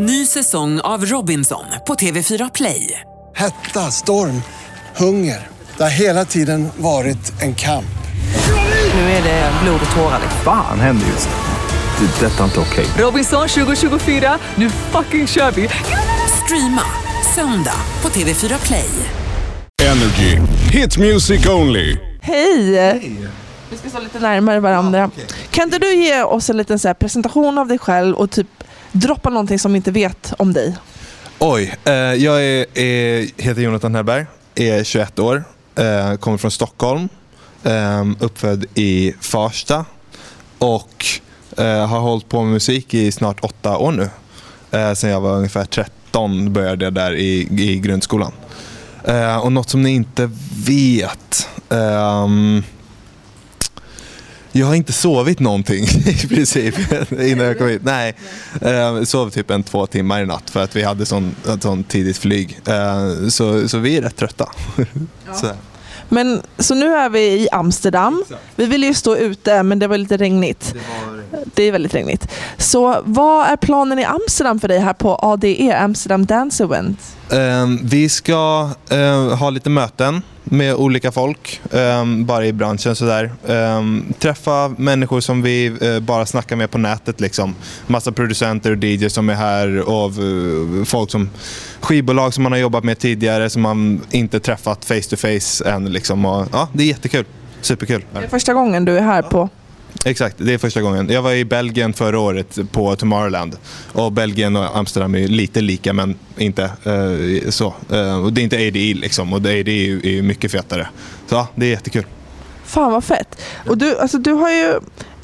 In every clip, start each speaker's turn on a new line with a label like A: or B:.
A: Ny säsong av Robinson på TV4 Play.
B: Hetta, storm, hunger. Det har hela tiden varit en kamp.
A: Nu är det blod och tårar.
C: Fan händer just nu. Det. är Detta är inte okej.
A: Robinson 2024, nu fucking kör vi! Streama söndag på TV4 Play.
D: Energy. Hit music only.
E: Hej! Vi ska stå lite närmare varandra. Kan inte du ge oss en liten så här presentation av dig själv och typ droppa någonting som vi inte vet om dig?
F: Oj, eh, jag är, är, heter Jonathan Hellberg, är 21 år, eh, kommer från Stockholm, eh, uppfödd i Farsta och eh, har hållit på med musik i snart åtta år nu. Eh, sen jag var ungefär 13 började jag där i, i grundskolan. Eh, och något som ni inte vet. um, jag har inte sovit någonting i princip innan jag kom hit. Nej, jag sov typ en två timmar i natt för att vi hade sån, ett sån tidigt flyg. Eh, Så, så vi är rätt trötta. Så.
E: Men, så nu är vi i Amsterdam. Vi ville ju stå ute men det var lite regnigt. Det är väldigt regnigt. Så vad är planen i Amsterdam för dig här på ADE, Amsterdam Dance Event?
F: Eh, Vi ska eh, ha lite möten med olika folk, um, bara i branschen sådär. Um, träffa människor som vi uh, bara snackar med på nätet liksom. Massa producenter och DJs som är här och eh, uh, folk som skivbolag som man har jobbat med tidigare som man inte träffat face to face än liksom. Och, ja, det är jättekul. Superkul.
E: Det är första gången du är här på...
F: Exakt, det är första gången. Jag var i Belgien förra året på Tomorrowland. Och Belgien och Amsterdam är lite lika men inte eh, så. Eh, och det är inte ADE liksom och ADE är ju, är ju mycket fetare. Så ja, det är jättekul.
E: Fan vad fett. Och du, alltså, du har ju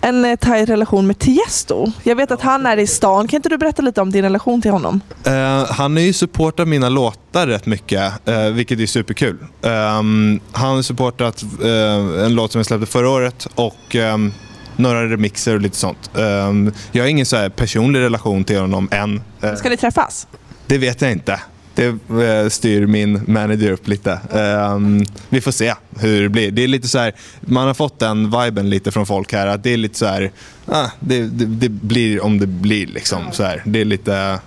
E: en eh, tajt relation med Tiesto. Jag vet att han är i stan. Kan inte du berätta lite om din relation till honom?
F: Eh, han har ju supportat mina låtar rätt mycket, uh, vilket är superkul. Um, han har supportat eh, en låt som jag släppte förra året och ehm, några remixer och lite sånt. Ehm, jag har ingen så här personlig relation till honom än. Eh,
E: Ska ni träffas?
F: Det vet jag inte. Det eh, styr min manager upp lite. Ehm, vi får se hur det blir. Det är lite så här, man har fått den viben lite från folk här. Att det är lite så här, ah, det, det, det blir om det blir. Liksom, så här. Det är lite,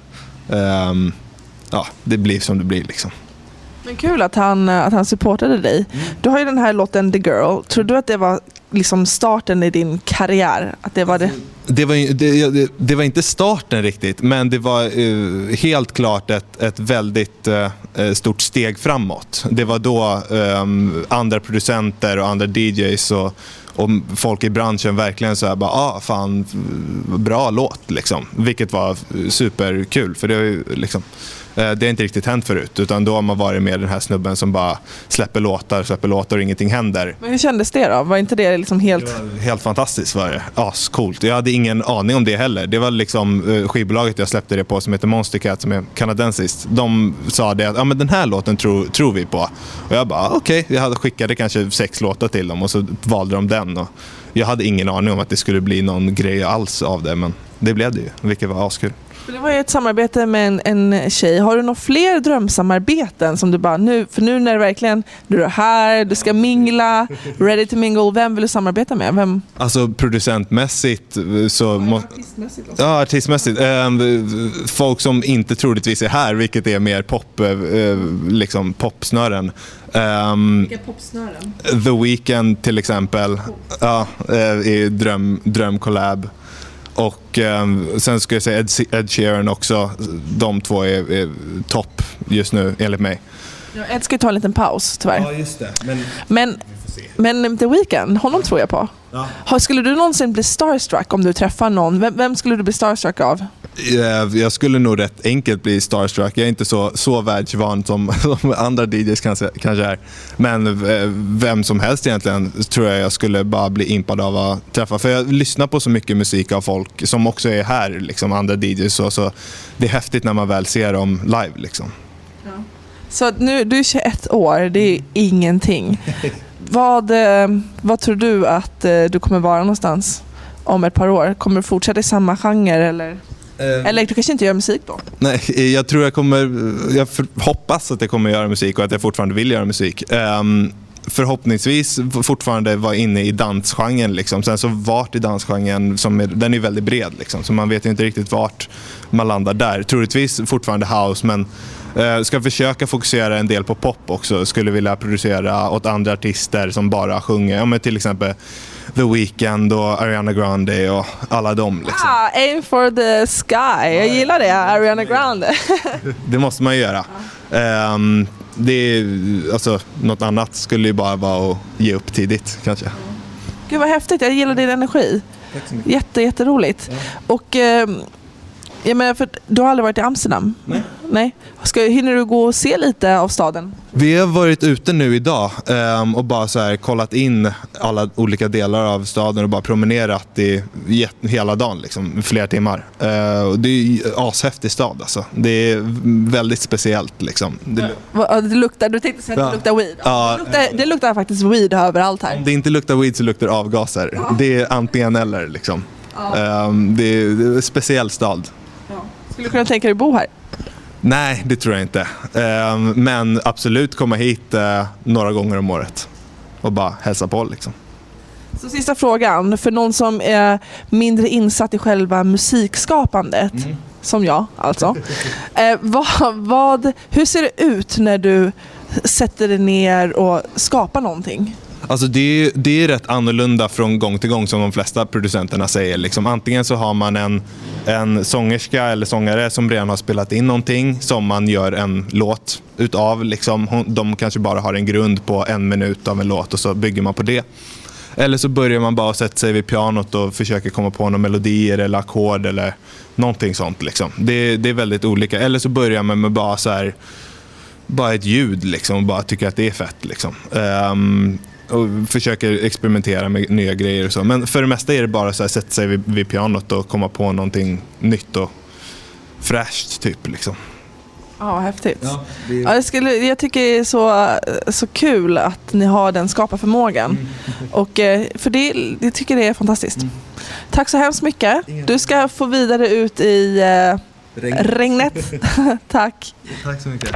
F: ehm, ja, det blir som det blir. Liksom.
E: Men kul att han, att han supportade dig. Du har ju den här låten The Girl. Tror du att det var liksom starten i din karriär? Att det var det?
F: Det var, det, det, var inte starten riktigt, men det var eh, helt klart ett, ett väldigt eh, eh, stort steg framåt. Det var då eh, andra producenter och andra DJs och, och folk i branschen verkligen så här bara, ah, fan, bra låt liksom. Vilket var superkul, för det har ju liksom eh, det har inte riktigt hänt förut, utan då har man varit med den här snubben som bara släpper låtar, släpper låtar och ingenting händer.
E: Men hur kändes det då? Var inte det liksom helt...
F: Helt fantastiskt var det. Ascoolt. Jag hade ingen aning om det heller. Det var liksom eh, skivbolaget jag släppte det på som heter Monster Cat som är kanadensiskt. De sa det att ja, men den här låten tror, tror vi på. Och jag bara okej. Jag hade skickade kanske sex låtar till dem och så valde de den. Och jag hade ingen aning om att det skulle bli någon grej alls av det men det blev det ju, vilket var askul.
E: Det var ju ett samarbete med en, en tjej. Har du några fler drömsamarbeten som du bara nu, för nu när det verkligen, du är här, du ska mingla, ready to mingle, vem vill du samarbeta med? Vem?
F: Alltså producentmässigt eh, så... må- Ja, artistmässigt. Ehm, folk som inte troligtvis är här, vilket är mer pop, eh, eh, liksom popsnören. Um,
E: popsnören?
F: The Weeknd till exempel. Ja, eh, är dröm, drömcollab. Och ehm, sen ska jag säga Ed, Ed Sheeran också. De två är, är topp just nu, enligt mig.
E: Ja, Ed ska ju ta en liten paus tyvärr.
F: just det. Men
E: Men, men The Weeknd, honom tror jag på. Har, skulle du någonsin bli starstruck om du träffar någon? Vem, vem skulle du bli starstruck av?
F: Eh, jag skulle nog rätt enkelt bli starstruck. Jag är inte så, så världsvan som, som andra DJs kanske, kanske är. Men eh, vem som helst egentligen tror jag jag skulle bara bli impad av att träffa. För jag lyssnar på så mycket musik av folk som också är här, liksom andra DJs. Så, så det är häftigt när man väl ser dem live. Liksom.
E: Så nu, du är 21 år, det är ingenting. Vad, eh, vad tror du att du kommer vara någonstans om ett par år? Kommer du fortsätta i samma genre eller? Eller du kanske inte gör musik då?
F: Nej, jag tror jag kommer, jag hoppas att jag kommer göra musik och att jag fortfarande vill göra musik. Ehm, förhoppningsvis fortfarande vara inne i dansgenren. Liksom. Sen så vart i dansgenren, som är, den är väldigt bred. Liksom. Så man vet ju inte riktigt vart man landar där. Troligtvis fortfarande house, men eh, ska försöka fokusera en del på pop också. Skulle vilja producera åt andra artister som bara sjunger. Ja, men till exempel The Weeknd och Ariana Grande och alla dem. Liksom.
E: Ah, aim for the sky. Jag gillar det, Ariana Grande.
F: Det måste man ju göra. Ehm, det är, alltså, något annat skulle ju bara vara att ge upp tidigt kanske.
E: Gud vad häftigt, jag gillar din energi. Jätte, jätteroligt. Och ehm, jag menar, för du har aldrig varit i Amsterdam?
F: Nej.
E: Nej. Ska, hinner du gå och se lite av staden?
F: Vi har varit ute nu idag ehm, och bara så här, kollat in alla olika delar av staden och bara promenerat i jät- hela dagen, liksom, flera timmar. Och det är en ashäftig stad alltså. Det är väldigt speciellt. Liksom. Det,
E: Det luktar, du tänkte säga att det
F: Ja.
E: luktar weed?
F: Ja.
E: Det, luktar, det luktar faktiskt weed överallt här.
F: om det inte luktar weed så luktar det avgaser. Det är antingen eller. Liksom. Det, är, det är en speciell stad.
E: Skulle du kunna tänka dig att bo här?
F: Nej, det tror jag inte. Ehm, men absolut komma hit eh, några gånger om året och bara hälsa på. Liksom.
E: Så sista frågan, för någon som är mindre insatt i själva musikskapandet, som jag alltså. Eh, vad, vad, hur ser det ut när du sätter dig ner och skapar någonting?
F: Alltså det, är, det är rätt annorlunda från gång till gång som de flesta producenterna säger. Liksom, antingen så har man en, en sångerska eller sångare som redan har spelat in någonting som man gör en låt utav. Liksom, Hon- de kanske bara har en grund på en minut av en låt och så bygger man på det. Eller så börjar man bara sätta sig vid pianot och försöker komma på några melodier eller ackord eller någonting sånt. Liksom. Det, det är väldigt olika. Eller så börjar man med bara så här bara ett ljud liksom och bara tycker att det är fett. Liksom. Um, och försöker experimentera med nya grejer och så. Men för det mesta är det bara så här, sätta sig vid, vid pianot och komma på någonting nytt och fräscht typ. Liksom.
E: Ja, häftigt. Ja, jag, skulle, jag tycker det är så, så kul att ni har den skaparförmågan. Och, eh, för det, jag tycker det är fantastiskt. Tack så hemskt mycket. Du ska få vidare ut i eh, regnet. Tack.
F: Tack så mycket.